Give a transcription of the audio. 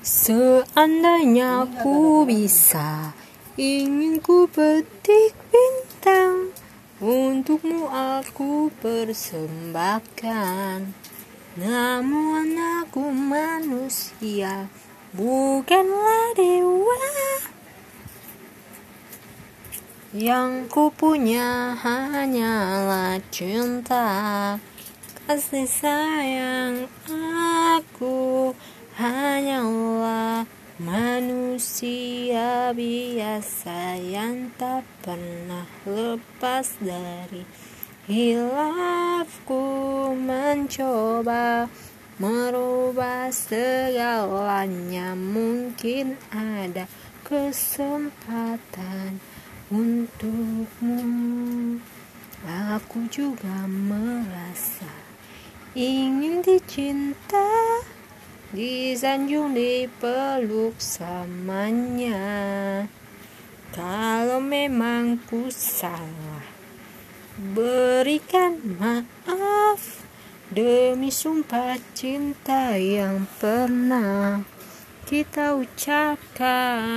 Seandainya ku bisa, ingin ku petik bintang Untukmu aku persembahkan. Namun aku manusia, bukanlah dewa Yang ku punya hanyalah cinta. Kasih sayang aku manusia biasa yang tak pernah lepas dari hilafku mencoba merubah segalanya. Mungkin ada kesempatan untukmu. Aku juga merasa ingin dicinta disanjung dipeluk samanya. Kalau memang ku salah berikan maaf. Demi sumpah cinta yang pernah kita ucapkan